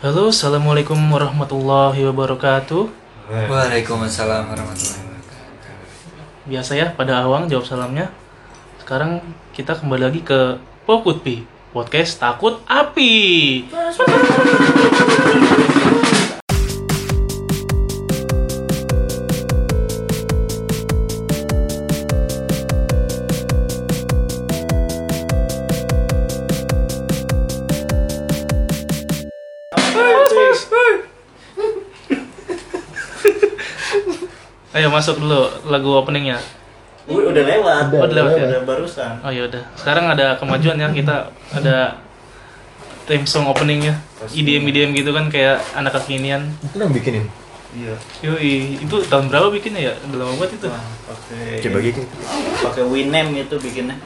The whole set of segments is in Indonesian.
Halo, assalamualaikum warahmatullahi wabarakatuh. Waalaikumsalam warahmatullahi wabarakatuh. Biasa ya, pada awang jawab salamnya. Sekarang kita kembali lagi ke Pokutpi, podcast takut api. Ayo masuk dulu lagu openingnya. Wih, udah lewat. Oh, udah lewat ya? Udah barusan. Oh ya udah. Sekarang ada kemajuan ya kita ada theme song openingnya. IDM IDM gitu kan kayak anak kekinian. Itu yang bikinin. Iya. Yoi, itu tahun berapa bikinnya ya? Udah lama banget itu. Wah, pakai Coba gitu. pakai Winem itu bikinnya.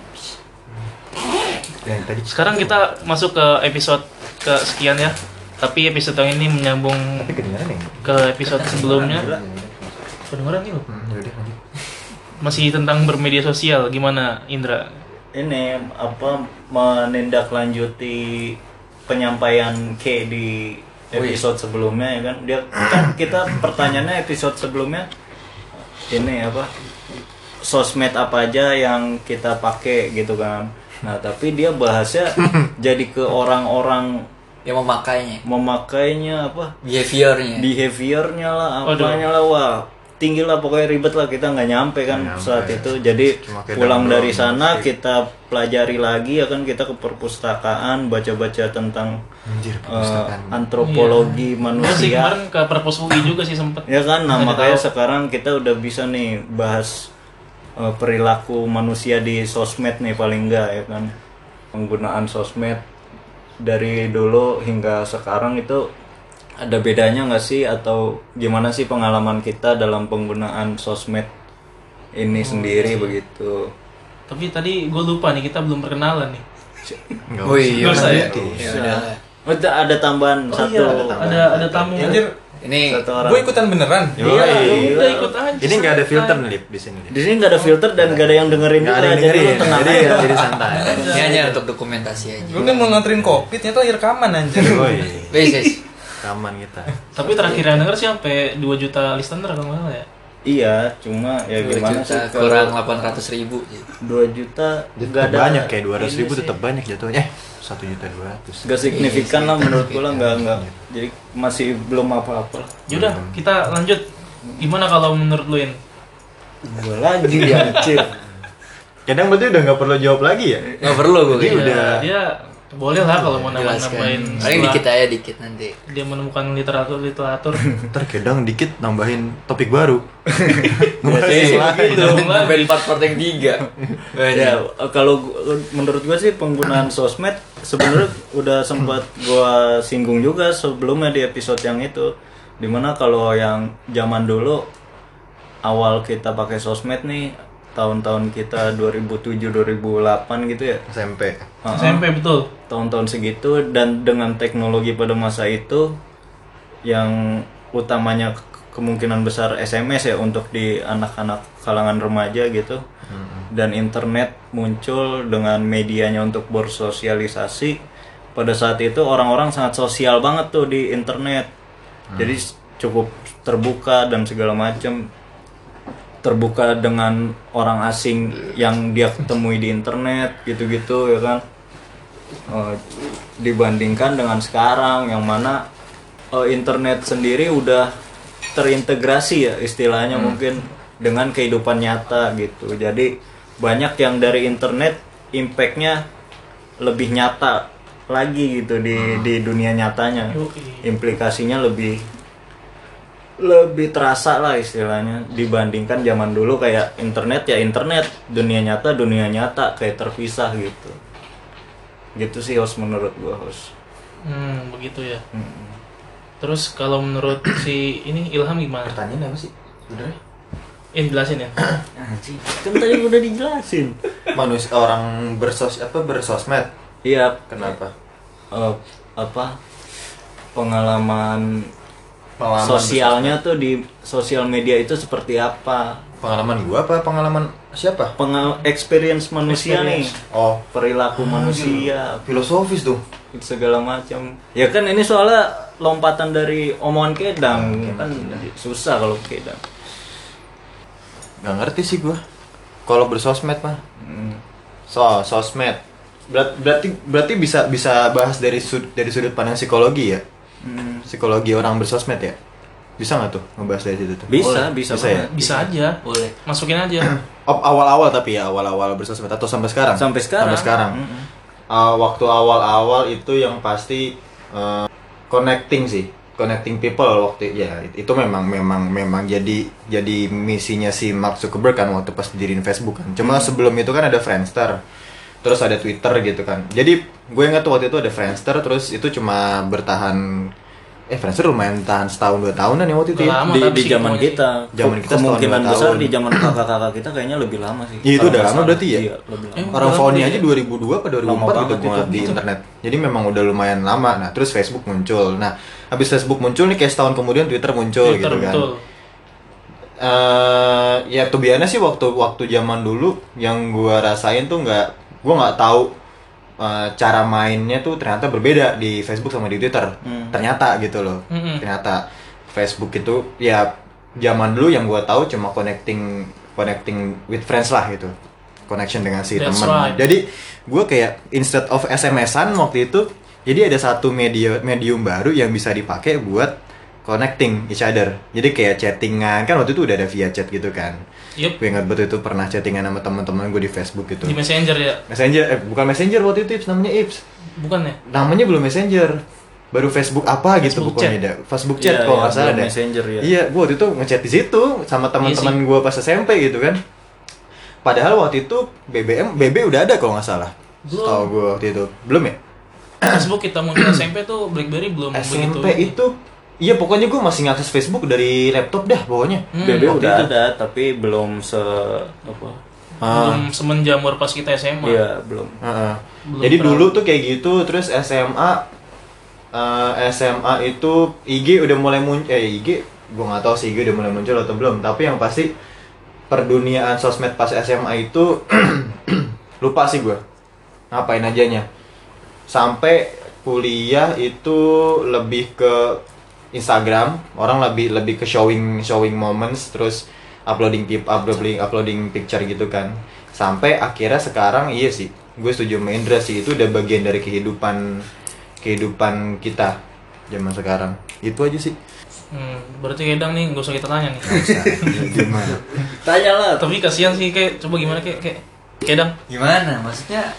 Yang tadi. Sekarang kita masuk ke episode ke sekian ya. Tapi episode yang ini menyambung Tapi ya? ke episode sebelumnya. Kedengeran nih loh. Hmm, yaudah lanjut. Masih tentang bermedia sosial gimana Indra? Ini apa menindaklanjuti penyampaian K di episode sebelumnya ya kan. Dia kan kita pertanyaannya episode sebelumnya ini apa? Sosmed apa aja yang kita pakai gitu kan. Nah, tapi dia bahasnya jadi ke orang-orang Yang memakainya, memakainya apa? behaviornya. behaviornya lah apanya lah wah tinggi lah pokoknya ribet lah kita nggak nyampe kan Nggak nyampe. saat itu jadi pulang dari sana musik. kita pelajari lagi ya kan kita ke perpustakaan baca-baca tentang Anjir, perpustakaan. antropologi Iya sih manusia kemarin ke perpus UI juga sih sempet. ya kan nah Nggak makanya tahu. sekarang kita udah bisa nih bahas eh, perilaku manusia di sosmed nih paling enggak ya kan penggunaan sosmed dari dulu hingga sekarang itu ada bedanya nggak sih atau gimana sih pengalaman kita dalam penggunaan sosmed ini sendiri begitu Tapi tadi gue lupa nih kita belum perkenalan nih. Nggak Oh iya, usah ya? nanti. Ya udah. Oh, ada ada tambahan Oh satu iya, ada ada tamu. Anjir, Ini satu orang gue ikutan beneran. Iya, Ya iya. udah ikut aja. Ini nggak ada filter nih di sini. Di sini nggak ada filter dan nggak ada yang dengerin Nggak ada juga yang jadi dengerin. tenang Jadi, aja jadi santai. ini hanya untuk dokumentasi aja. Gue kan mau nganterin kopi, ternyata lagi rekaman anjir. Woi, Guys, guys. Kaman kita. Tapi terakhir yang denger sih sampai 2 juta listener kalau nggak salah ya. iya cuma ya 2 gimana juta sih kurang kalau 800 ribu. 2 juta nggak ada banyak kayak 200 ini ribu sih. tetap banyak jatuhnya. Eh, satu juta dua ratus. Gak signifikan lah menurut gue lah nggak nggak jadi masih belum apa-apa lah Yaudah, kita lanjut. Gimana kalau menurut lu In? gue lagi ya anjir Kadang berarti udah nggak perlu jawab lagi ya? Nggak perlu gue. Jadi Ya, udah. dia boleh lah kalau mau nambah-nambahin Paling dikit aja dikit nanti. dia menemukan literatur literatur Ntar kadang dikit nambahin topik baru. Ngebahas Biasanya yang sih lain. begitu. Sampai 4 part yang 3. ya kalau menurut gue sih penggunaan sosmed sebenarnya udah sempat gua singgung juga sebelumnya di episode yang itu di mana kalau yang zaman dulu awal kita pakai sosmed nih tahun-tahun kita 2007 2008 gitu ya? SMP. Heeh. SMP betul. tahun-tahun segitu dan dengan teknologi pada masa itu yang utamanya ke- kemungkinan besar SMS ya untuk di anak-anak kalangan remaja gitu. Dan internet muncul dengan medianya untuk bersosialisasi. Pada saat itu orang-orang sangat sosial banget tuh di internet. Jadi s- cukup terbuka dan segala macam terbuka dengan orang asing yang dia temui di internet gitu-gitu ya kan? Eh, dibandingkan dengan sekarang yang mana eh, internet sendiri udah terintegrasi ya istilahnya mungkin dengan kehidupan nyata gitu. Jadi banyak yang dari internet impactnya lebih nyata lagi gitu di di dunia nyatanya. Implikasinya lebih lebih terasa lah istilahnya dibandingkan zaman dulu kayak internet ya internet dunia nyata dunia nyata kayak terpisah gitu gitu sih host menurut gua host Hmm, begitu ya. Terus kalau menurut si ini Ilham gimana? Pertanyaan apa sih? Sebenarnya In jelasin ya. Anjing, kan tadi udah dijelasin manusia orang bersos apa bersosmed. iya Kenapa? eh, apa pengalaman Pengalaman sosialnya tuh di sosial media itu seperti apa? Pengalaman gua apa? Pengalaman siapa? Pengal experience manusia nih. Oh, perilaku manusia. filosofis tuh. segala macam. Ya kan ini soalnya lompatan dari omongan kedang. Kan susah kalau kedang. Gak ngerti sih gua. Kalau bersosmed mah. So, sosmed. Berat- berarti berarti bisa bisa bahas dari sud, dari sudut pandang psikologi ya. Psikologi orang bersosmed ya. Bisa nggak tuh ngebahas dari situ tuh? bisa bisa, Bisa ya? banget. Bisa aja. Boleh. Masukin aja. Oh, awal-awal tapi ya awal-awal bersosmed atau sampai sekarang? Sampai sekarang. Sampai sekarang. Mm-mm. Uh, waktu awal-awal itu yang pasti uh, connecting sih, connecting people waktu ya itu memang memang memang jadi jadi misinya si Mark Zuckerberg kan waktu pas diriin Facebook kan. Cuma sebelum itu kan ada Friendster. Terus ada Twitter gitu kan. Jadi gue ingat tuh waktu itu ada Friendster terus itu cuma bertahan eh Friendster lumayan tahan setahun dua tahunan ya waktu itu ya. Lama. di, di zaman kita Zaman kita setahun, kemungkinan besar tahun. di zaman kakak-kakak kita kayaknya lebih lama sih Iya, itu udah lama berarti ya? iya lebih lama Orang Berapa phone ya? aja 2002 apa 2004 Lama gitu gua di internet. Jadi memang udah lumayan lama. Nah, terus Facebook muncul. Nah, habis Facebook muncul nih kayak setahun kemudian Twitter muncul Twitter, gitu kan. betul. Eh, ya tuh biasanya sih waktu waktu zaman dulu yang gua rasain tuh nggak gua nggak tahu eh, cara mainnya tuh ternyata berbeda di Facebook sama di Twitter. Hmm. Ternyata gitu loh. Mm-mm. Ternyata Facebook itu ya zaman dulu yang gua tahu cuma connecting connecting with friends lah gitu. Connection dengan si teman. right. Jadi gue kayak instead of SMS-an waktu itu, jadi ada satu media medium baru yang bisa dipakai buat connecting each other. Jadi kayak chattingan kan waktu itu udah ada via chat gitu kan. Yup. Gue ingat betul itu pernah chattingan sama teman-teman gue di Facebook gitu. Di Messenger ya. Messenger, eh bukan Messenger waktu itu Ips, namanya Ips. Bukan ya? Namanya belum Messenger. Baru Facebook apa gitu Facebook pokoknya chat. dah. Facebook chat Iya, kalau iya, nggak salah belum deh. Messenger, ya. Iya, gue waktu itu ngechat di situ sama teman-teman gue pas SMP gitu kan. Padahal waktu itu BBM BB udah ada kalau nggak salah. Belum. Tahu gue waktu itu. Belum ya? Facebook kita muncul SMP tuh BlackBerry belum begitu. SMP itu Iya pokoknya gue masih ngakses Facebook dari laptop dah pokoknya. Hmm. BB Waktu udah itu. ada tapi belum se apa Ah. belum semenjamur pas kita SMA. iya belum Heeh. Belum Jadi terlalu. dulu tuh kayak gitu, terus SMA eh, SMA itu IG udah mulai muncul, eh IG gue nggak tahu sih IG udah mulai muncul atau belum, tapi yang pasti perduniaan sosmed pas SMA itu lupa sih gue ngapain ajanya. Sampai kuliah itu lebih ke Instagram, orang lebih lebih ke showing showing moments, terus uploading tip uploading uploading picture gitu kan. Sampai akhirnya sekarang iya sih, gue setuju sama Indra sih itu udah bagian dari kehidupan kehidupan kita zaman sekarang. Itu aja sih. Hmm, berarti kedang nih gak usah kita tanya nih. Gimana? tanya lah Tapi kasihan sih kayak coba gimana kayak kayak kedang. Gimana? Maksudnya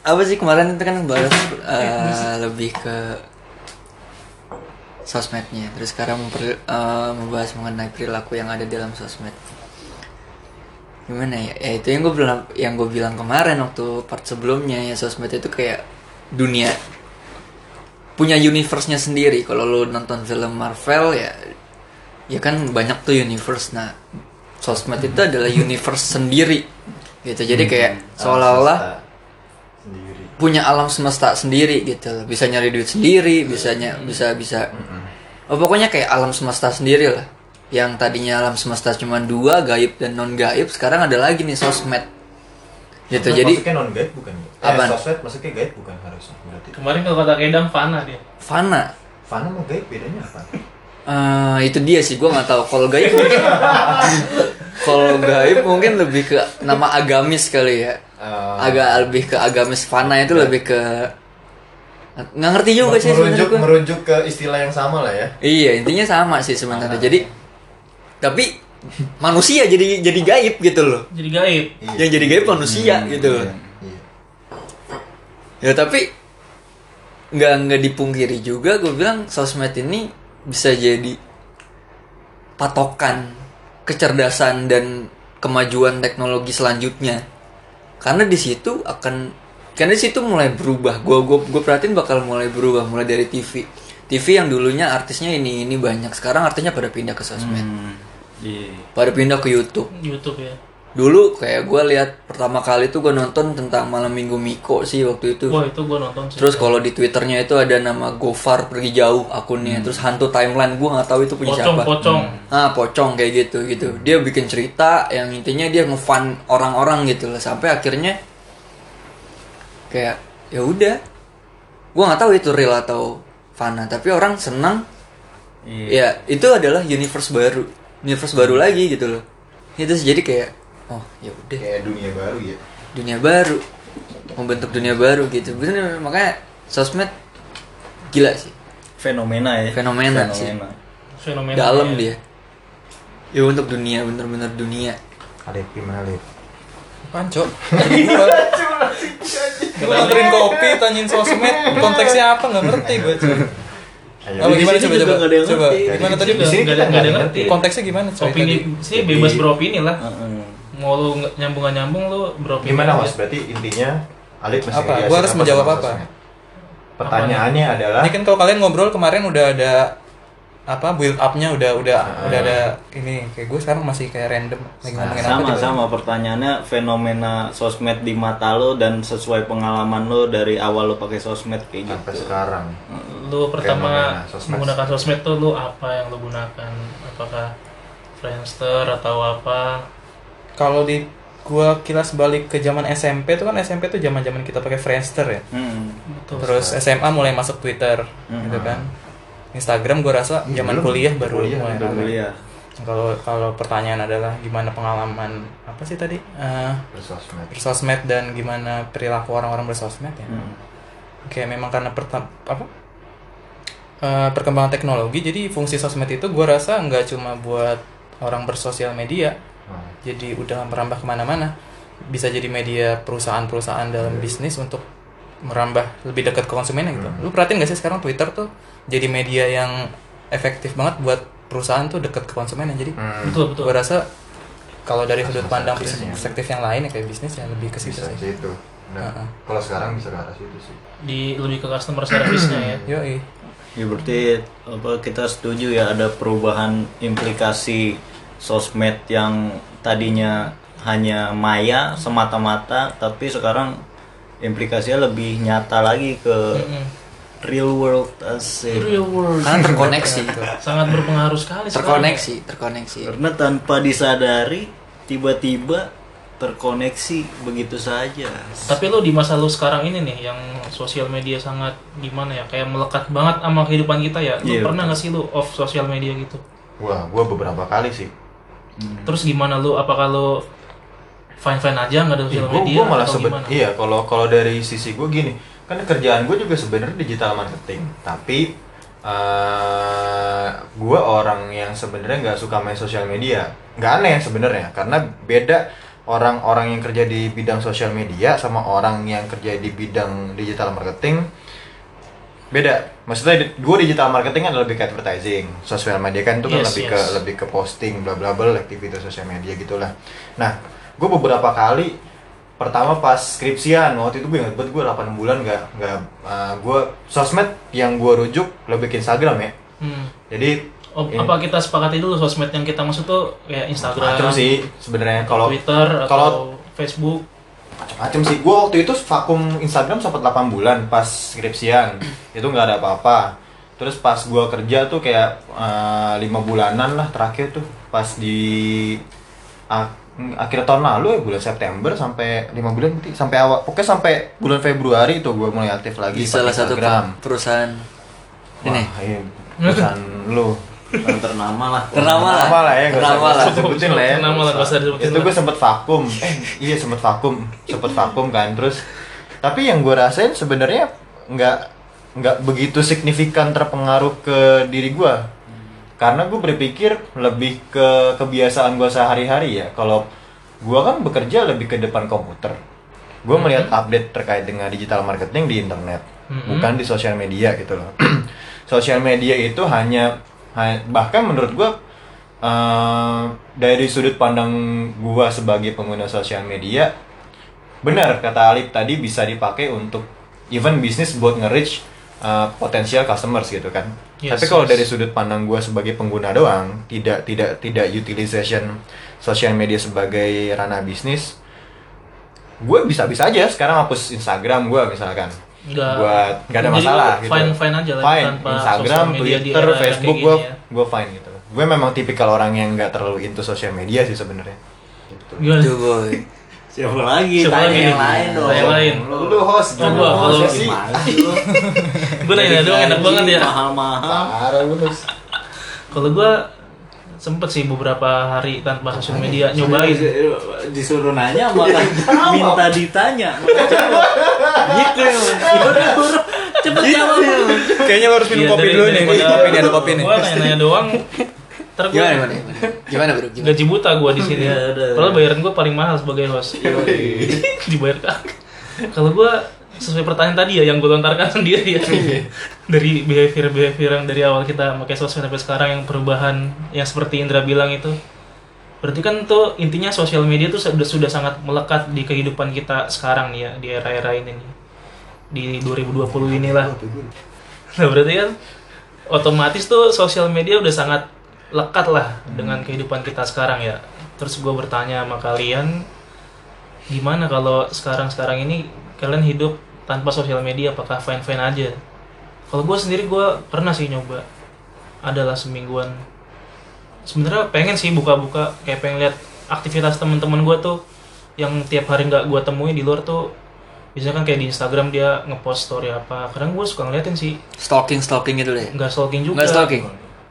apa sih kemarin itu kan bahas eh, lebih ke sosmednya. Terus sekarang memper- eh, membahas mengenai perilaku yang ada dalam sosmed. Gimana ya? Ya itu yang gue bilang yang gue bilang kemarin waktu part sebelumnya ya sosmed itu kayak dunia punya universe-nya sendiri. Kalau lu nonton film Marvel ya ya kan banyak tuh universe. Nah, sosmed itu adalah universe sendiri. Gitu. Jadi kayak seolah-olah sendiri. Punya alam semesta sendiri gitu loh. bisa nyari duit sendiri bisanya bisa bisa oh, pokoknya kayak alam semesta sendiri lah yang tadinya alam semesta cuma dua gaib dan non gaib sekarang ada lagi nih sosmed gitu Sosmed jadi masuknya non gaib bukan? Eh, Apaan? sosmed masuknya gaib bukan harusnya berarti. Kemarin kalau kata kedang Fana dia. fana Fana mau gaib bedanya apa? Eh, itu dia sih gue nggak tahu kalau gaib kalau gaib mungkin lebih ke nama agamis kali ya Eh, agak lebih ke agamis fana itu lebih ke nggak ngerti juga sih sebenarnya merujuk merujuk ke istilah yang sama lah ya. Iya intinya sama sih sebenarnya. Jadi tapi manusia jadi jadi gaib gitu loh. Jadi gaib. Yang jadi gaib manusia gitu loh. Iya. Ya tapi nggak nggak dipungkiri juga gue bilang sosmed ini bisa jadi patokan kecerdasan dan kemajuan teknologi selanjutnya. Karena di situ akan karena di situ mulai berubah. Gue gue gue perhatiin bakal mulai berubah mulai dari TV. TV yang dulunya artisnya ini ini banyak sekarang artinya pada pindah ke sosmed. Hmm, iya Pada pindah ke YouTube. YouTube ya. Dulu kayak gue lihat pertama kali tuh gue nonton tentang malam minggu Miko sih waktu itu. Wah itu gua nonton sih. Terus kalau di twitternya itu ada nama Gofar pergi jauh akunnya. Terus hantu timeline gue nggak tahu itu punya pocong siapa. pocong. Ah pocong kayak gitu gitu. Dia bikin cerita yang intinya dia ngefun orang-orang gitu lah sampai akhirnya kayak ya udah. Gue nggak tahu itu real atau fana tapi orang senang Iya. ya itu adalah universe baru universe baru lagi gitu loh itu jadi kayak oh ya udah kayak dunia baru ya dunia baru membentuk dunia baru gitu bener makanya sosmed gila sih Fenomena ya. Fenomena sih. fenomena dalam ya. dia ya untuk dunia bener-bener dunia Alif gimana Alif Panco. Gue nganterin kopi, tanyain sosmed, konteksnya apa nggak ngerti gue. Ayo. Apa gimana coba coba? ada Coba ngerti. gimana tadi? Di sini kita nggak ada ngerti. Konteksnya gimana? Opini sih bebas beropini lah Heeh. Mau lu nyambung nggak nyambung lu beropini gimana mas berarti intinya Alif mesti Apa? Gua harus menjawab sama apa? pertanyaannya adalah Ini kan kalau kalian ngobrol kemarin udah ada apa build up-nya udah udah Ah. udah ada ini kayak gue sekarang masih kayak random lagi ngomongin apa sama tiba-tiba. sama pertanyaannya fenomena sosmed di mata lo dan sesuai pengalaman lo dari awal lo pakai sosmed kayak sampai gitu sekarang lu pertama sosmed. menggunakan sosmed tuh lu apa yang lu gunakan apakah Friendster atau apa Kalau di gua kilas balik ke zaman SMP tuh kan SMP tuh zaman-zaman kita pakai Friendster ya. Hmm. Betul. Terus SMA mulai masuk Twitter gitu kan. Instagram gua rasa Iya, zaman kuliah baru Kuliah, mulai baru. Kuliah. Kalau kalau pertanyaan adalah gimana pengalaman apa sih tadi Eh, bersosmed bersosmed dan gimana perilaku orang-orang bersosmed ya? Hmm. Kayak memang karena pertam apa eh, perkembangan teknologi jadi fungsi sosmed itu gua rasa nggak cuma buat orang bersosial media Hmm. Jadi udah merambah ke mana-mana bisa jadi media perusahaan-perusahaan dalam bisnis untuk merambah lebih dekat ke konsumennya gitu. Lu perhatiin gak sih sekarang Twitter tuh jadi media yang efektif banget buat perusahaan tuh dekat ke konsumennya. Jadi Hmm. betul betul gue rasa kalau dari sudut pandang perspektif yang lain ya kayak bisnis ya lebih ke situ bisa sih. ke situ nah Heeh. kalau sekarang bisa ke arah situ sih di lebih ke customer service-nya ya Yoi. Ya berarti apa kita setuju ya ada perubahan implikasi sosmed yang tadinya hanya maya semata-mata tapi sekarang implikasinya lebih nyata lagi ke real world asik. real world. Karena terkoneksi. Sangat berpengaruh sekali sekarang. terkoneksi terkoneksi. Karena tanpa disadari tiba-tiba terkoneksi begitu saja. tapi lu di masa lu sekarang ini nih yang sosial media sangat gimana ya? Kayak melekat banget sama kehidupan kita ya. Lu Iya, pernah nggak sih lu off sosial media gitu? Wah gua beberapa kali sih terus gimana lu? Apakah lu fine fine aja nggak ada sosial gue media malah atau seben iya kalau kalau dari sisi gue gini kan kerjaan gue juga sebenarnya digital marketing. Tapi uh, gue orang yang sebenarnya nggak suka main sosial media nggak aneh sebenarnya. Karena beda orang-orang yang kerja di bidang sosial media sama orang yang kerja di bidang digital marketing beda maksudnya gue digital marketing kan lebih ke advertising sosial media kan itu kan Yes, lebih yes. ke lebih ke posting bla bla bla aktivitas sosial media gitulah nah gue beberapa kali pertama pas skripsian waktu itu gue ingat banget gue 8 bulan nggak nggak gue sosmed yang gue rujuk lebih ke Instagram ya Hmm. jadi Oh, ini- apa kita sepakati dulu sosmed yang kita maksud tuh kayak Instagram, macam sih sebenarnya kalau Twitter atau kalau Facebook. Macam sih. Gue waktu itu vakum Instagram sempat 8 bulan pas skripsian. Itu nggak ada apa-apa. Terus pas gue kerja tuh kayak eh, lima bulanan lah terakhir tuh. Pas di ak- akhir tahun lalu ya bulan September sampai lima bulan berarti sampai awal pokoknya sampai bulan Februari itu gue mulai aktif lagi di salah satu Instagram. perusahaan ini? Wah, iya, perusahaan lu Kan ternama lah. ternama lah Ternama lah ya, ternama lah sebutin lah ya. Ternama lah, Itu gue sempet vakum. Eh, iya sempet vakum, sempet vakum kan. Terus, tapi yang gue rasain sebenarnya nggak nggak begitu signifikan terpengaruh ke diri gue. Karena gue berpikir lebih ke kebiasaan gue sehari-hari ya. Kalau gue kan bekerja lebih ke depan komputer. Gue melihat update terkait dengan digital marketing di internet, Mhm. bukan di sosial media gitu loh. sosial media itu hanya ha- bahkan menurut gue eh, dari sudut pandang gua sebagai pengguna sosial media benar kata Alif tadi bisa dipakai untuk even bisnis buat nge-reach eh, potensial customers gitu kan Yes, tapi kalau yes. dari sudut pandang gua sebagai pengguna doang tidak tidak tidak utilization sosial media sebagai ranah bisnis gue bisa-bisa aja sekarang hapus Instagram gua misalkan Nggak- buat nggak ada Jadi masalah gitu fine-fine aja lah, fine tanpa Instagram Twitter Facebook gue ya. gue fine gitu gue memang tipikal orang yang nggak terlalu into sosial media sih sebenarnya gitu. Gimana? Tuh boy Siapa lagi? Siapa Tanya lagi? yang lain dong. Tanya yang lain. Lu host Oh, gua kalau sih. gue nanya doang enak banget ya. Mahal-mahal. Parah lu host. Kalau gue sempet sih beberapa hari tanpa sosial media nyobain. Disuruh nanya malah minta ditanya. Gitu ya. Buru-buru. Cepet jawab. Kayaknya lo harus minum Iya, kopi dari- dulu nih. Kopi nih ada kopi nih. Gua nanya-nanya doang. Ntar Gimana gimana gimana? Gimana bro? Gimana? gaji buta gua di sini. Iya, udah. Kalau bayaran gua paling mahal sebagai host. Dibayar kagak. Kalau gua sesuai pertanyaan tadi ya yang gue lontarkan sendiri ya. Dari behavior behavior yang dari awal kita pakai sosmed sampai sekarang yang perubahan yang seperti Indra bilang itu. Berarti kan tuh intinya sosial media tuh sudah sudah sangat melekat di kehidupan kita sekarang nih ya di era-era ini nih. Di 2020 inilah. Nah berarti kan otomatis tuh sosial media udah sangat lekat lah dengan kehidupan kita sekarang ya. Terus gue bertanya sama kalian gimana kalau sekarang-sekarang ini kalian hidup tanpa sosial media apakah fine-fine aja? Kalau gue sendiri gue pernah sih nyoba. Adalah semingguan. Sebenarnya pengen sih buka-buka kayak pengen lihat aktivitas teman-teman gue tuh yang tiap hari nggak gue temui di luar tuh. Biasanya kan kayak di Instagram dia ngepost story apa. Kadang gue suka ngeliatin sih. Stalking stalking gitu deh. nggak stalking juga. Nggak stalking.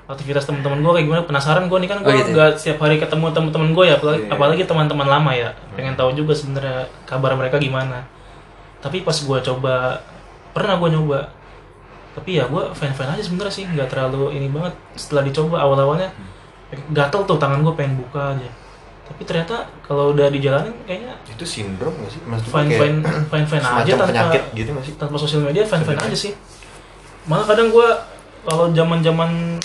aktivitas teman-teman gue kayak gimana? Penasaran gue nih kan gue Oh, gitu ya? nggak setiap hari ketemu teman-teman gue ya. Apalagi, apalagi teman-teman lama ya. Pengen tahu juga sebenarnya kabar mereka gimana tapi pas gue coba pernah gue nyoba. Tapi ya gue fan fan aja sebenarnya sih nggak terlalu ini banget. Setelah dicoba awal awalnya gatel tuh tangan gue pengen buka aja. Tapi ternyata kalau udah dijalanin kayaknya Itu sindrom gak sih? Maksudnya fine fine fine fine aja tanpa penyakit gitu gak sih? tanpa sosial media fine fine aja sih. Malah kadang gue kalau zaman zaman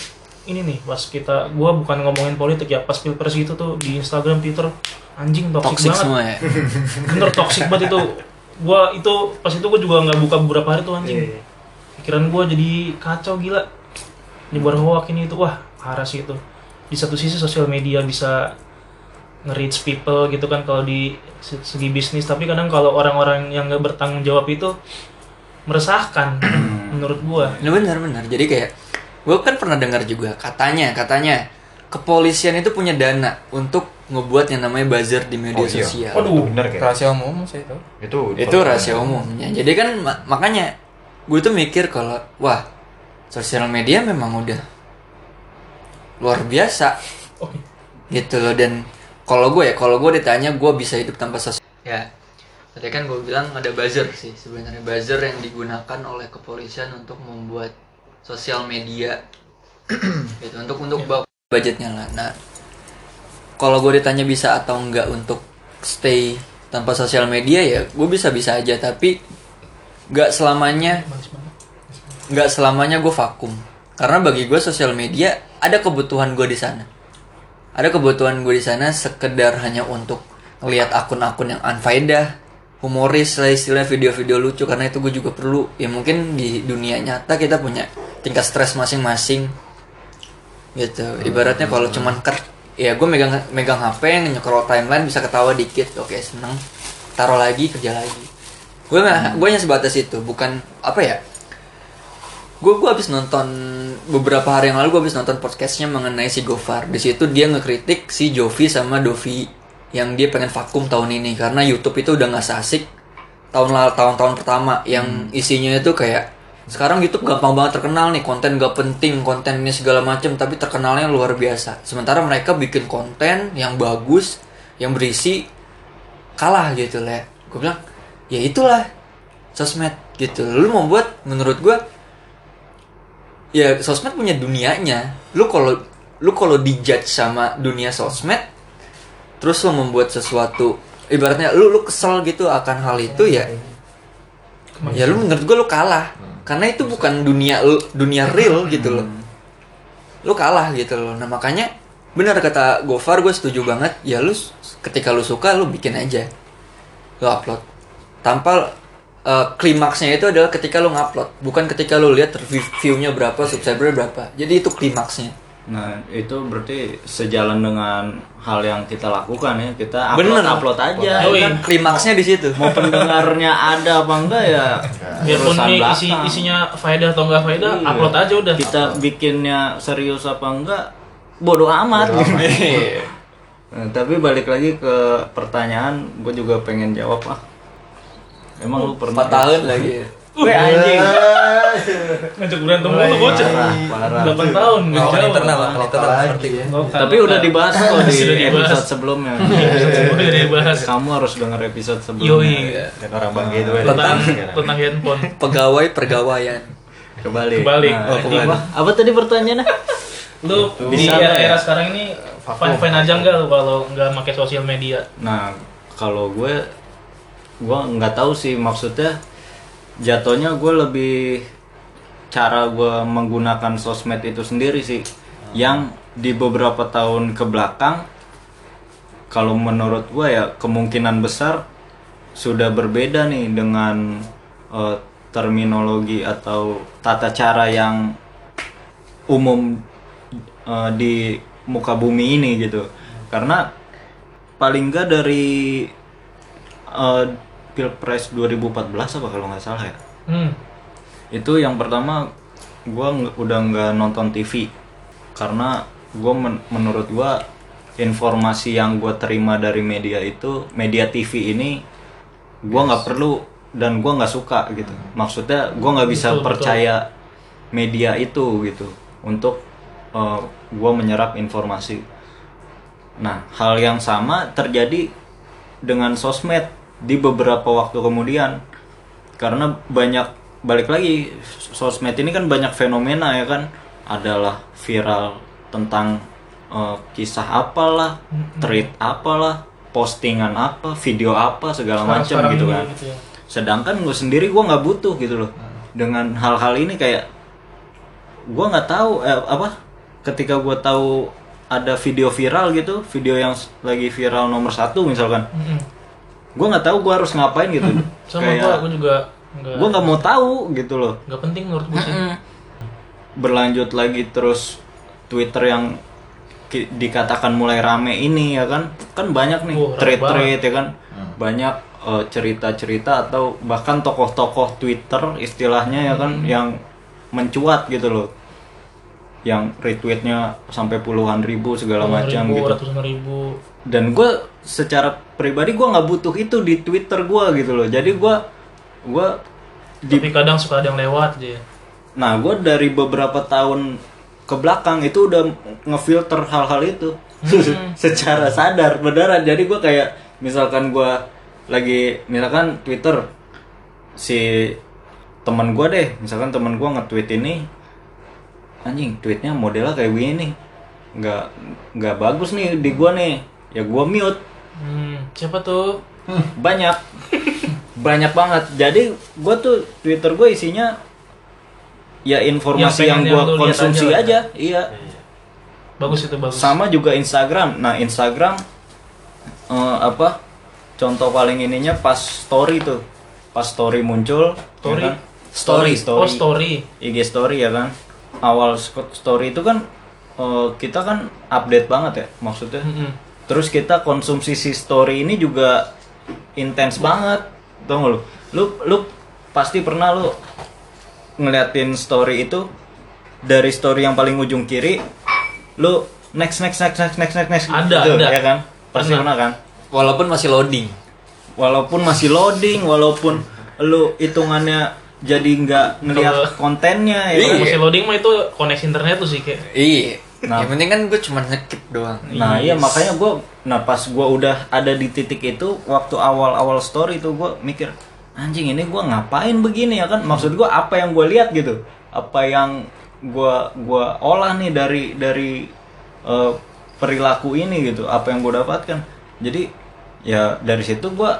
ini nih pas kita gue bukan ngomongin politik ya pas pilpres gitu tuh di Instagram Twitter anjing toxic, Toxic banget. semua ya. bener toxic banget itu gue itu pas itu gue juga nggak buka beberapa hari tuh anjing. Pikiran gue jadi kacau gila. Nyebar hoax ini itu wah parah sih itu. Di satu sisi sosial media bisa nge-reach people gitu kan kalau di se- segi bisnis. Tapi kadang kalau orang-orang yang nggak bertanggung jawab itu meresahkan menurut gua. Nah, benar benar. Jadi kayak gue kan pernah dengar juga katanya katanya kepolisian itu punya dana untuk ngebuat yang namanya buzzer di media Oh, iya. sosial. Waduh. Bener kayak. Rahasia umum saya tahu. Itu Itu rahasia umumnya. Jadi kan ma- makanya gue tuh mikir kalau wah sosial media memang udah luar biasa Oh, gitu loh dan kalau gue ya kalau gue ditanya gue bisa hidup tanpa sosial ya tadi kan gue bilang ada buzzer sih sebenarnya buzzer yang digunakan oleh kepolisian untuk membuat sosial media gitu untuk untuk bawa budgetnya lah. Nah kalau gue ditanya bisa atau enggak untuk stay tanpa sosial media ya gue bisa bisa aja tapi nggak selamanya nggak selamanya gue vakum. Karena bagi gue sosial media ada kebutuhan gue di sana. Ada kebutuhan gue di sana sekedar hanya untuk ngelihat akun-akun yang unfaedah humoris lah istilah video-video lucu karena itu gue juga perlu. Ya mungkin di dunia nyata kita punya tingkat stres masing-masing gitu. Ibaratnya kalau cuman ker ya gue megang megang HP nyekrol timeline bisa ketawa dikit. Oke seneng. Taruh lagi kerja lagi. Gue nggak gue hanya sebatas itu. Bukan apa ya gue gue habis nonton beberapa hari yang lalu gue habis nonton podcastnya mengenai si Gofar. Di situ dia ngekritik si Jovi sama Dovi yang dia pengen vakum tahun ini. Karena YouTube itu udah nggak asik tahun lalu tahun-tahun pertama. Yang isinya itu kayak sekarang YouTube gampang banget terkenal nih konten gak penting konten ini segala macam tapi terkenalnya luar biasa. Sementara mereka bikin konten yang bagus yang berisi kalah gitu lah gue bilang ya itulah sosmed gitu. Lu membuat menurut gue ya sosmed punya dunianya. Lu kalau lu kalau dijudge sama dunia sosmed terus lu membuat sesuatu ibaratnya lu lu kesel gitu akan hal itu ya. Ya lu menurut gue lu kalah karena itu bukan dunia dunia real gitu loh. Lu kalah gitu loh. Nah makanya benar kata Gofar gue setuju banget. Ya lu ketika lu suka lu bikin aja. Lu upload. Tanpa eh, klimaksnya itu adalah ketika lu ngupload. Bukan ketika lu lihat view-nya berapa subscriber berapa. Jadi itu klimaksnya Nah, itu berarti sejalan dengan hal yang kita lakukan ya. Kita Bener. upload, upload aja. Yoi. ya kan? klimaksnya di situ Mau pendengarnya ada apa enggak ya? biarpun urusan ini isi isinya faedah atau enggak faedah Iya. upload aja udah Kita bikinnya serius apa enggak? Bodoh amat. Nah, tapi balik lagi ke pertanyaan, gue juga pengen jawab ah. Emang lu pernah? 4 tahun lagi ya. Gue anjing. ngajak berantem mulu bocah. 8 tahun nggak Lawan jawab. internal lah, kalau internal ngerti. Tapi udah dibahas kok di episode sebelumnya. udah dibahas Kamu harus denger episode sebelumnya. yoi Dan orang bangga itu ada. tentang tentang handphone Pegawai pergawaian. Kebalik. Kebalik. Nah, Oh, apa, tadi pertanyaannya? lu di nggak era, era ya? sekarang ini fine fine aja nggak lu kalau nggak pakai sosial media Nah, kalau gue gue nggak tahu sih maksudnya jatuhnya gue lebih cara gue menggunakan sosmed itu sendiri sih. Yang di beberapa tahun ke belakang kalau menurut gue ya kemungkinan besar sudah berbeda nih dengan eh, terminologi atau tata cara yang umum eh, di muka bumi ini gitu. Karena paling enggak dari eh, pilpres 2014 apa kalau nggak salah ya? Hmm. itu yang pertama gue udah nggak nonton TV karena gue menurut gue informasi yang gue terima dari media itu media TV ini gue nggak perlu dan gue nggak suka gitu. Maksudnya gue nggak bisa Betul, betul. percaya media itu gitu untuk gue menyerap informasi. Nah hal yang sama terjadi dengan sosmed di beberapa waktu kemudian. Karena banyak balik lagi sosmed ini kan banyak fenomena ya kan. Adalah viral tentang eh, kisah apalah tweet apalah postingan apa video apa segala macam gitu kan. gitu ya. sedangkan gue sendiri gue nggak butuh gitu loh. Dengan hal-hal ini kayak gue nggak tahu eh, apa ketika gue tahu ada video viral gitu video yang lagi viral nomor satu misalkan. Gue nggak tahu gue harus ngapain gitu. Sama gua kayak gua juga nggak gue nggak mau tahu gitu loh. Nggak penting menurut gua sih. Berlanjut lagi terus Twitter yang dikatakan mulai rame ini ya kan? Kan banyak nih rame thread-thread ya kan? Banyak eh, cerita-cerita atau bahkan tokoh-tokoh Twitter istilahnya ya kan? Yang mencuat gitu loh. Yang retweetnya sampai puluhan ribu segala Puluhan macam ribu, gitu. ratusan ribu dan gue secara pribadi gue nggak butuh itu di Twitter gue gitu loh. Jadi gue gue di tapi kadang suka ada yang lewat aja Nah, gue dari beberapa tahun ke belakang itu udah ngefilter hal-hal itu. Secara sadar beneran. Jadi gue kayak misalkan gue lagi misalkan Twitter si teman gue deh, misalkan teman gue nge-tweet ini anjing tweetnya modelnya kayak begini nih. nggak nggak bagus nih di gue nih ya gue mute. Hmm, siapa tuh? Banyak. Banyak banget. Jadi gue tuh twitter gue isinya ya informasi Yang yang, gue yang lihat konsumsi aja aja, iya. Bagus itu bagus. Sama juga Instagram. Nah Instagram eh, apa? Contoh paling ininya pas story tuh. Pas story muncul Story? ya kan? story story. oh story IG story ya kan? Awal story itu kan eh, kita kan update banget ya maksudnya. Mm-mm. Terus kita konsumsi si story ini juga intens banget tau gak lu lu lu pasti pernah lu ngeliatin story itu dari story yang paling ujung kiri lu next next next next next next next Ada, gitu, ada. ya kan pasti Pernah. pernah kan Walaupun masih loading. walaupun masih loading walaupun lu hitungannya jadi nggak ngeliat Kalau- kontennya ya Kalau kan? masih loading mah itu koneksi internet tuh sih kayak Iya. Nah. Yang penting kan gue cuma ngekip doang. Nah iya. makanya gue, nah pas gue udah ada di titik itu waktu awal-awal story itu gue mikir anjing ini gue ngapain begini ya kan? Maksud gue apa yang gue lihat gitu? Apa yang gue gua olah nih dari dari eh, perilaku ini gitu? Apa yang gue dapatkan? Jadi ya dari situ gue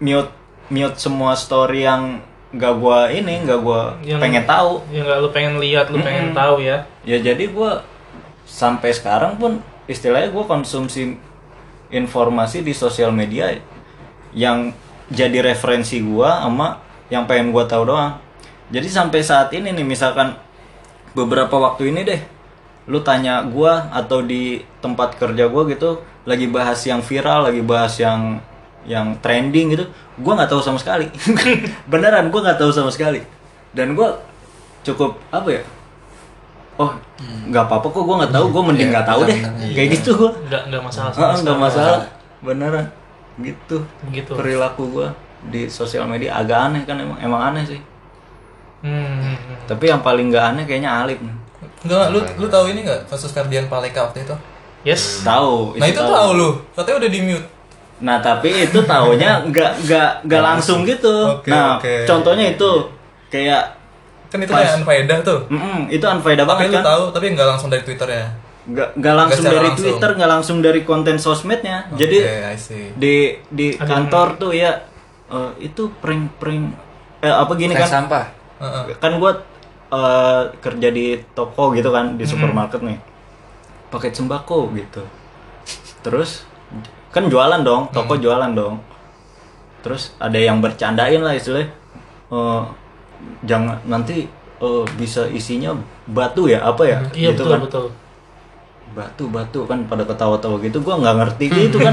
mute mute semua story yang gak gue ini gak gue Yang- pengen tahu. yang nggak lu pengen lihat lu pengen tahu ya. Ya jadi gue sampai sekarang pun istilahnya gue konsumsi informasi di sosial media yang jadi referensi gue sama yang pengen gue tahu doang. Jadi sampai saat ini nih misalkan beberapa waktu ini deh lu tanya gue atau di tempat kerja gue gitu lagi bahas yang viral lagi bahas yang yang trending gitu gue nggak tahu sama sekali. Beneran gue nggak tahu sama sekali. Dan gue cukup apa ya oh nggak apa-apa kok gue nggak tahu gue mending Iya, nggak tahu deh benar-benar. kayak gitu gue nggak nggak masalah Ah, nggak masalah beneran gitu begitu perilaku gue di sosial media agak aneh kan emang emang aneh sih hmm, hmm, hmm. tapi yang paling nggak aneh kayaknya Alip Enggak, lu lu tahu ini enggak kasus Ferdian Paleka waktu itu? yes tahu Nah, itu tahu lu. Katanya udah di mute. Nah tapi itu taunya nggak nggak nggak langsung gitu. Oke, nah oke. contohnya itu kayak Kan itu kayak unfaedah tuh. mm itu unfaedah Tapi banget lu kan. tahu, tapi nggak langsung dari Twitternya. Nggak nggak langsung dari langsung. Twitter, nggak langsung dari konten sosmednya. Jadi Oke, I see. di di Ada kantor tuh ya eh, itu prank prank eh, apa gini Prank kan? sampah. Heeh. Kan gua eh, kerja di toko gitu kan di supermarket nih. Paket sembako gitu. Terus kan jualan dong, toko jualan dong. Terus ada yang bercandain lah istilahnya. Eh, jangan nanti eh, bisa isinya batu ya apa ya? iya gitu betul kan. betul Batu batu kan pada ketawa-tawa gitu gua nggak ngerti gitu kan.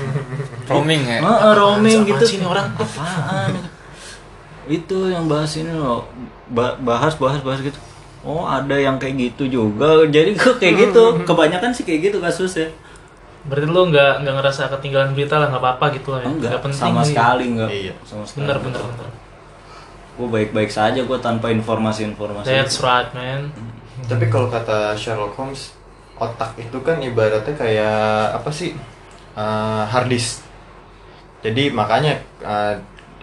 Roaming ya. Heeh, roaming Apaan gitu. sih ini orang? Apaan? itu yang bahas ini loh. Ba- bahas bahas bahas gitu. Oh, ada yang kayak gitu juga. Jadi kok kayak gitu. Kebanyakan sih kayak gitu kasusnya. berarti lu nggak nggak ngerasa ketinggalan berita lah nggak apa-apa gitu lah ya Enggak, Nggak penting sama sekali enggak. Iya. Sama sekali. bener bener bener Gue baik-baik saja gue tanpa informasi-informasi. that's right man Tapi kalau kata Sherlock Holmes, otak itu kan ibaratnya kayak apa sih? Eh, hard disk. Jadi makanya eh,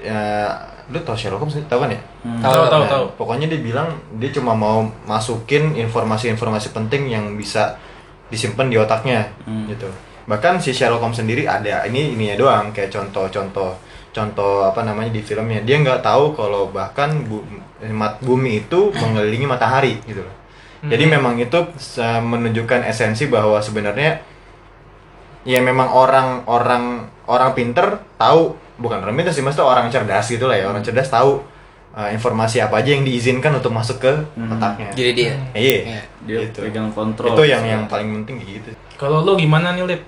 eh, lu tau Sherlock Holmes tahu kan ya? Hmm. tahu tahu Nah, tahu Pokoknya dia bilang dia cuma mau masukin informasi-informasi penting yang bisa disimpan di otaknya Hmm. gitu. Bahkan si Sherlock Holmes sendiri ada ini ininya doang kayak contoh-contoh contoh apa namanya di filmnya dia nggak tahu kalau bahkan bu, mat- bumi itu mengelilingi matahari gitu loh. Jadi memang itu menunjukkan esensi bahwa sebenarnya ya memang orang orang orang pinter tahu bukan orang pinter sih maksudnya orang cerdas gitu lah ya orang cerdas tahu uh, informasi apa aja yang diizinkan untuk masuk ke otaknya Jadi dia. iya Iya. Dia gitu. pegang kontrol. itu yang yang paling penting gitu kalau lu gimana nih lip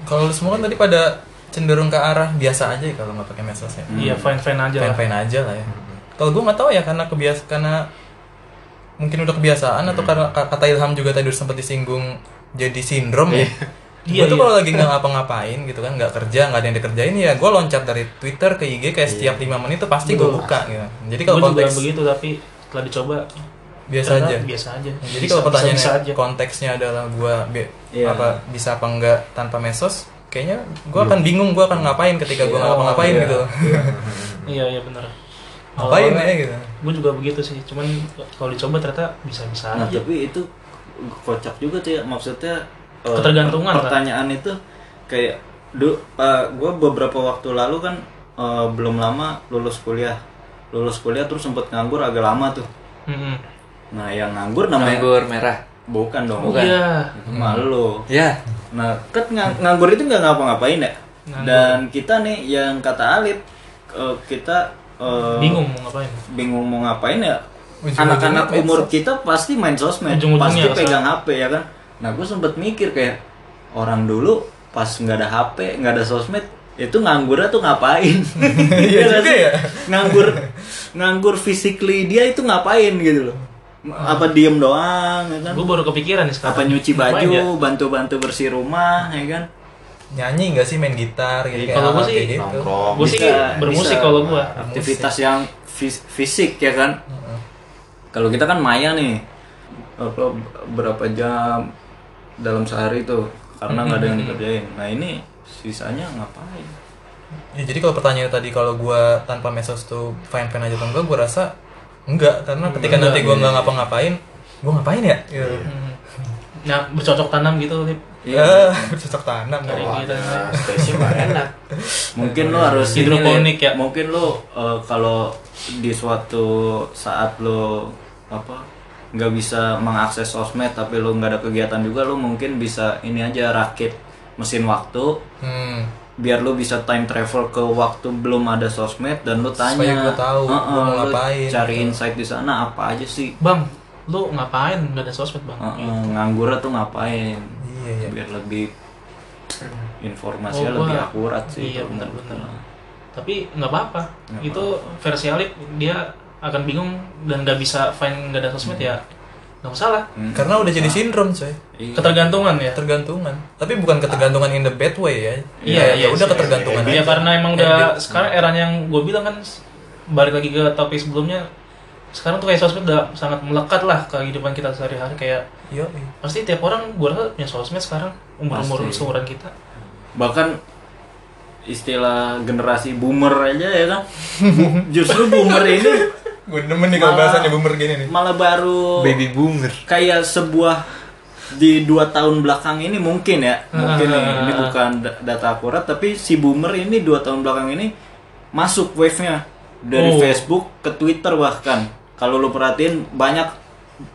Kalau semua kan tadi pada cenderung ke arah biasa aja ya kalau nggak pakai medsos ya. iya fine fine aja lah Fine-fine aja lah ya. Kalau gue nggak tahu ya karena kebias karena mungkin udah kebiasaan atau karena ka- kata Ilham juga tadi udah sempat disinggung jadi sindrom ya. Iya, Gue tuh iya. kalau lagi nggak ngapa-ngapain gitu kan, nggak kerja, nggak ada yang dikerjain ya, gue loncat dari Twitter ke IG kayak setiap lima menit tuh pasti gue Betul. buka gitu. Jadi kalau juga konteks begitu tapi setelah dicoba biasa aja. biasa aja Jadi kalau pertanyaannya bisa konteksnya adalah gue Iya. apa bisa apa enggak tanpa mesos, kayaknya gue akan bingung gue akan ngapain ketika gue nggak Oh, ngapa-ngapain iya. gitu. iya iya benar Ngapain ya gitu. gue juga begitu sih cuman kalau dicoba ternyata bisa bisa Nah, aja tapi itu kocak juga tuh ya maksudnya eh, Ketergantungan, kan? pertanyaan itu kayak du gue beberapa waktu lalu kan eh, belum lama lulus kuliah lulus kuliah terus sempet nganggur agak lama tuh Mm-mm. nah yang nganggur namanya Anggur merah. Bukan dong Bukan. iya. malu Ya. nah kan ngang- nganggur itu nggak ngapa-ngapain ya? Nganggur. dan kita nih yang kata Alip eh, kita eh, bingung mau ngapain. bingung mau ngapain ya? Anak-anak umur kita pasti main sosmed. Ujung-ujungnya pasti pegang HP ya kan? Nah gue sempet mikir kayak orang dulu pas nggak ada HP nggak ada sosmed itu nganggurnya tuh ngapain? Iya nggak juga ya. nganggur nganggur physically dia itu ngapain gitu loh apa diem doang ya kan? Gue baru kepikiran nih sekarang. Apa nyuci baju ya? bantu-bantu bersih rumah ya kan? Nyanyi nggak sih main gitar gitu kayak Kalau gua hal sih gitu. nongkrong. Gue sih Bisa- bermusik kalau gue aktivitas yang fis- fisik ya kan? Kalau kita kan maya nih apa berapa jam dalam sehari tuh karena nggak ada yang dikerjain. Nah ini sisanya ngapain? Ya, jadi kalau pertanyaan tadi kalau gua tanpa medsos tuh fine fine aja atau enggak, gua rasa enggak karena ketika Enggak, nanti gua iya, nggak ngapa-ngapain, gua ngapain ya? Gitu. Hmm. nah bercocok tanam gitu lip Ya, cocok tanam Dari kita spesies mah enak mungkin lo harus Hidroponik ya? mungkin lo eh, kalau di suatu saat lo apa nggak bisa mengakses sosmed tapi lo nggak ada kegiatan juga lo mungkin bisa ini aja rakit mesin waktu Hmm. Biar lu bisa time travel ke waktu belum ada sosmed dan lu tanya. Supaya gua tahu gua mau lu ngapain. cari insight di sana apa aja sih? Bang lu ngapain? Nggak ada sosmed bang. Heeh, nganggur tuh ngapain? Iya, iya. biar lebih informasinya Oh, lebih akurat sih iya menurut benar-benar gua. tapi nggak apa-apa. Itu versi Alip dia akan bingung dan nggak bisa find nggak ada sosmed ya nggak masalah Karena udah jadi sindrom, coy. Iya. ketergantungan ya Ketergantungan. Tapi bukan ketergantungan in the bad way ya. Iya, ya iya udah sih. ketergantungan Iya aja. karena emang udah Habit. sekarang eranya yang gue bilang kan balik lagi ke topik sebelumnya sekarang tuh kayak sosmed udah sangat melekat lah ke kehidupan kita sehari-hari kayak Yo, pasti tiap orang gue rasa punya sosmed sekarang umur umur seumuran kita bahkan istilah generasi boomer aja ya kan justru boomer ini gue demen nih kalau bahasanya boomer gini nih. malah baru Baby boomer. kayak sebuah di dua tahun belakang ini mungkin ya mungkin nih, ini bukan da- data akurat tapi si boomer ini dua tahun belakang ini masuk wave-nya dari Oh. Facebook ke Twitter bahkan kalau lu perhatiin banyak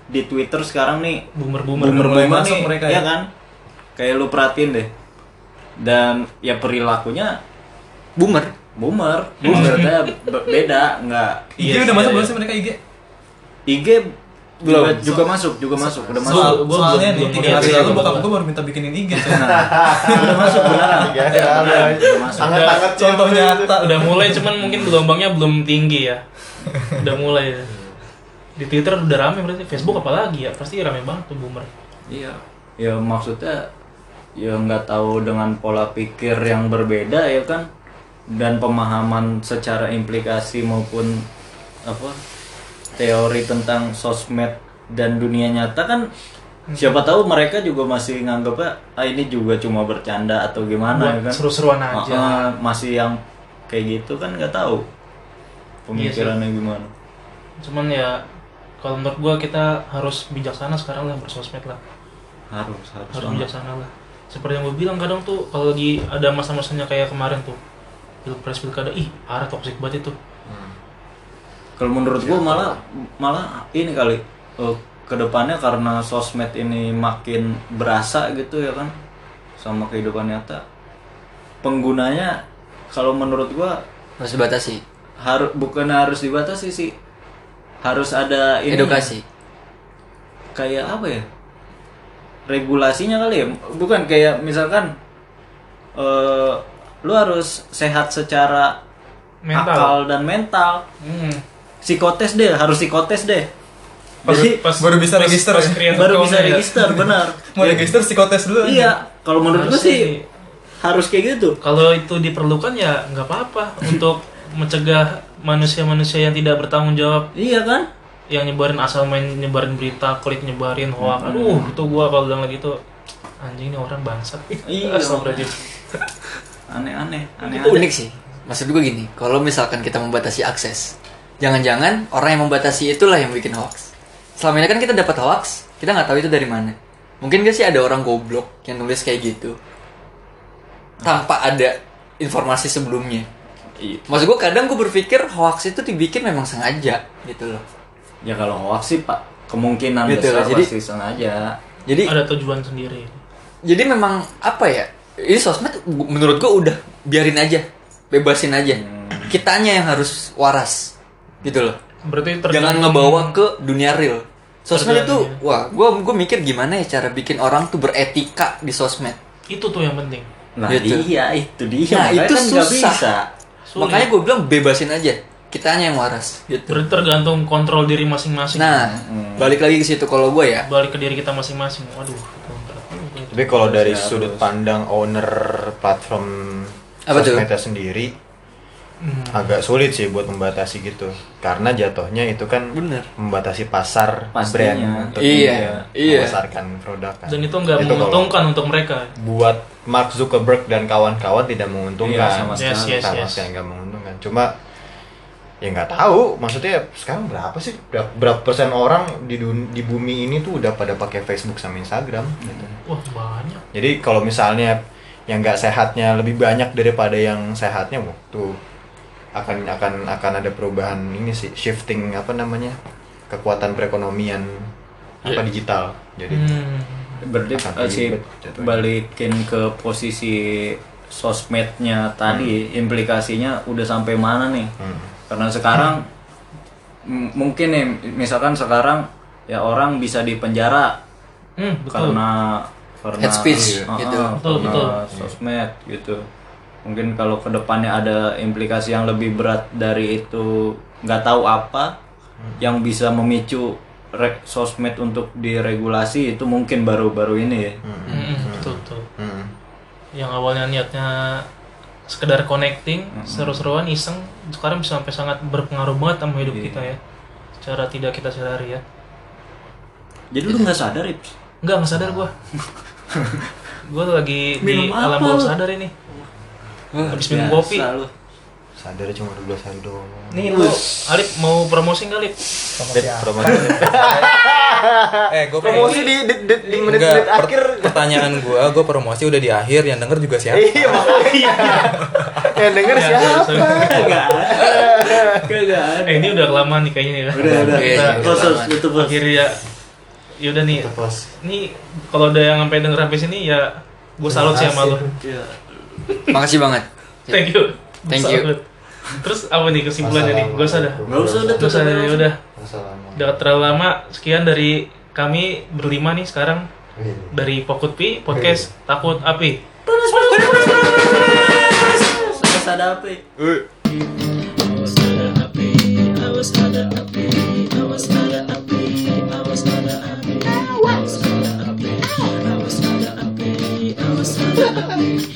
di Twitter sekarang nih boomer boomer boomer boomer masuk nih, mereka ya ya. kan kayak lu perhatiin deh dan ya perilakunya Boomer. Boomer maksudnya be- beda nggak IG Iya udah sih, masuk iya. belum sih mereka IG? IG juga, juga masuk juga masuk udah masuk Soal- Soal, gua soalnya belum- nih belum tiga hari lalu bokap gua. gue baru minta bikinin IG. udah masuk beneran Tiga hari lalu. udah masuk Hangat-hangat Contoh nyata. udah mulai cuman mungkin gelombangnya belum tinggi ya udah mulai ya. di Twitter udah rame berarti Facebook apalagi ya pasti rame banget tuh boomer Iya, ya maksudnya ya nggak tahu dengan pola pikir yang berbeda ya kan dan pemahaman secara implikasi maupun apa teori tentang sosmed dan dunia nyata kan siapa tahu mereka juga masih nganggapnya ah ini juga cuma bercanda atau gimana ya buat kan? seru-seruan aja. Ah, ah, masih yang kayak gitu kan nggak tahu pemikirannya gimana. Cuman ya kalau menurut gua kita harus bijaksana sekarang lah bersosmed lah. Harus harus harus bijaksana lah. Seperti yang gue bilang kadang tuh kalau lagi ada masa-masanya kayak kemarin tuh pilpres pilkada. Ih parah toxic banget itu. Kalau menurut gua malah malah ini kali eh, ke depannya karena sosmed ini makin berasa gitu ya kan sama kehidupan nyata penggunanya kalau menurut gua Harus dibatasi. harus bukan harus dibatasi sih harus ada ini. Edukasi. kayak apa ya? Regulasinya kali ya? Bukan kayak misalkan eh lu harus sehat secara Mental. akal dan mental hmm. psikotes deh harus psikotes deh Baru, Jadi, baru bisa pas- register pas ya? baru bisa ya. register benar Mau register psikotes dulu aja. iya kalau menurut Harusnya sih harus kayak gitu kalau itu diperlukan ya nggak apa-apa untuk mencegah manusia-manusia yang tidak bertanggung jawab iya kan yang nyebarin asal main nyebarin berita klik nyebarin hoax aduh itu gua kalau bilang lagi tuh anjing ini orang bangsat Iya. Astagfirullahaladzim. Aneh-aneh aneh Itu unik sih. Maksud gue gini, kalau misalkan kita membatasi akses, jangan-jangan orang yang membatasi itulah yang bikin hoax. Selama ini kan kita dapat hoax, kita nggak tahu itu dari mana. Mungkin gak sih ada orang goblok yang nulis kayak gitu, tanpa ada informasi sebelumnya. Iya. Maksud gue kadang gue berpikir hoax itu dibikin memang sengaja gitu loh. ya kalau hoax sih pak kemungkinan Gitu, besar jadi- pasti sengaja Jadi ada tujuan sendiri jadi memang apa ya? Ini sosmed menurut gue udah biarin aja, bebasin aja. Kitanya yang harus waras gitu loh. berarti jangan ngebawa ke dunia real. Sosmed itu Tergantung, wah gue gue mikir gimana ya cara bikin orang tuh beretika di sosmed. Itu tuh yang penting. Nah Gitu. iya itu dia. Nah makanya itu kan susah. bisa. Sulit. makanya gue bilang bebasin aja kitanya yang waras gitu. Berarti tergantung kontrol diri masing-masing. Nah balik lagi ke situ kalau gue ya. Balik ke diri kita masing-masing. Waduh itu berat juga itu. Tapi kalau dari Harus. sudut pandang owner platform Apa sosmednya sendiri Hmm. agak sulit sih buat membatasi gitu karena jatuhnya itu kan Bener. membatasi pasar Pastinya. brand untuk Iya, dia iya. memasarkan produk kan. dan itu nggak menguntungkan untuk mereka buat Mark Zuckerberg dan kawan-kawan tidak menguntungkan Iya, sama Yes, sekali yes, sama yes. sekali nggak menguntungkan cuma ya nggak tahu. Maksudnya sekarang berapa sih? Berapa, berapa persen orang di dun- di bumi ini tuh udah pada pakai Facebook sama Instagram gitu. wah banyak. Jadi kalau misalnya yang nggak sehatnya lebih banyak daripada yang sehatnya, wah, tuh akan akan akan ada perubahan ini sih shifting apa namanya kekuatan perekonomian apa digital. Jadi hmm. berarti eh, si balikin ke posisi sosmednya tadi implikasinya udah sampai mana nih? Hmm, karena sekarang m- mungkin nih misalkan sekarang ya orang bisa dipenjara Hmm, betul karena karena Head speech, Ah, gitu. Betul, karena betul. sosmed gitu mungkin kalau ke depannya ada implikasi yang lebih berat dari itu nggak tahu apa yang bisa memicu sosmed untuk diregulasi itu mungkin baru-baru ini ya. Mm-mm, betul betul Hmm. yang awalnya niatnya sekedar connecting seru-seruan iseng sekarang bisa sampai sangat berpengaruh banget sama hidup kita ya secara tidak kita sadari ya Jadi lu nggak sadar, Ips? Enggak, nggak sadar gua. gua lagi di Minum alam apa bawah sadar ini. Habis minum kopi. Lu. Sadar cuma 12 hari doang. Nih lu, Alip mau promosi nggak, Lip? Dit, promosi. Eh, gue promosi di di, di, di Enggak, menit-menit per- akhir. pertanyaan gue, gue promosi udah di akhir, yang denger juga siapa? Iya, makanya. Yang denger Ya, siapa? Ada. Eh, ini udah kelamaan nih kayaknya ya. Udah, udah. Iya, iya, iya. itu bos. akhirnya ya. Yaudah nih, nih kalau ada yang sampai denger sampai sini ya gue salut sih sama lu. Iya. Makasih banget. Thank you thank you. terus apa nih kesimpulannya nih? Gak usah dah. gak usah dah. gak usah udah udah. udah. Terlalu lama. Sekian dari kami berlima nih sekarang. Iya. Dari Pokut Pi podcast iya. takut api. Panas panas panas panas panas. Ada api. Awas ada api awas ada api awas ada api awas ada api. Awas ada api awas ada api awas ada api.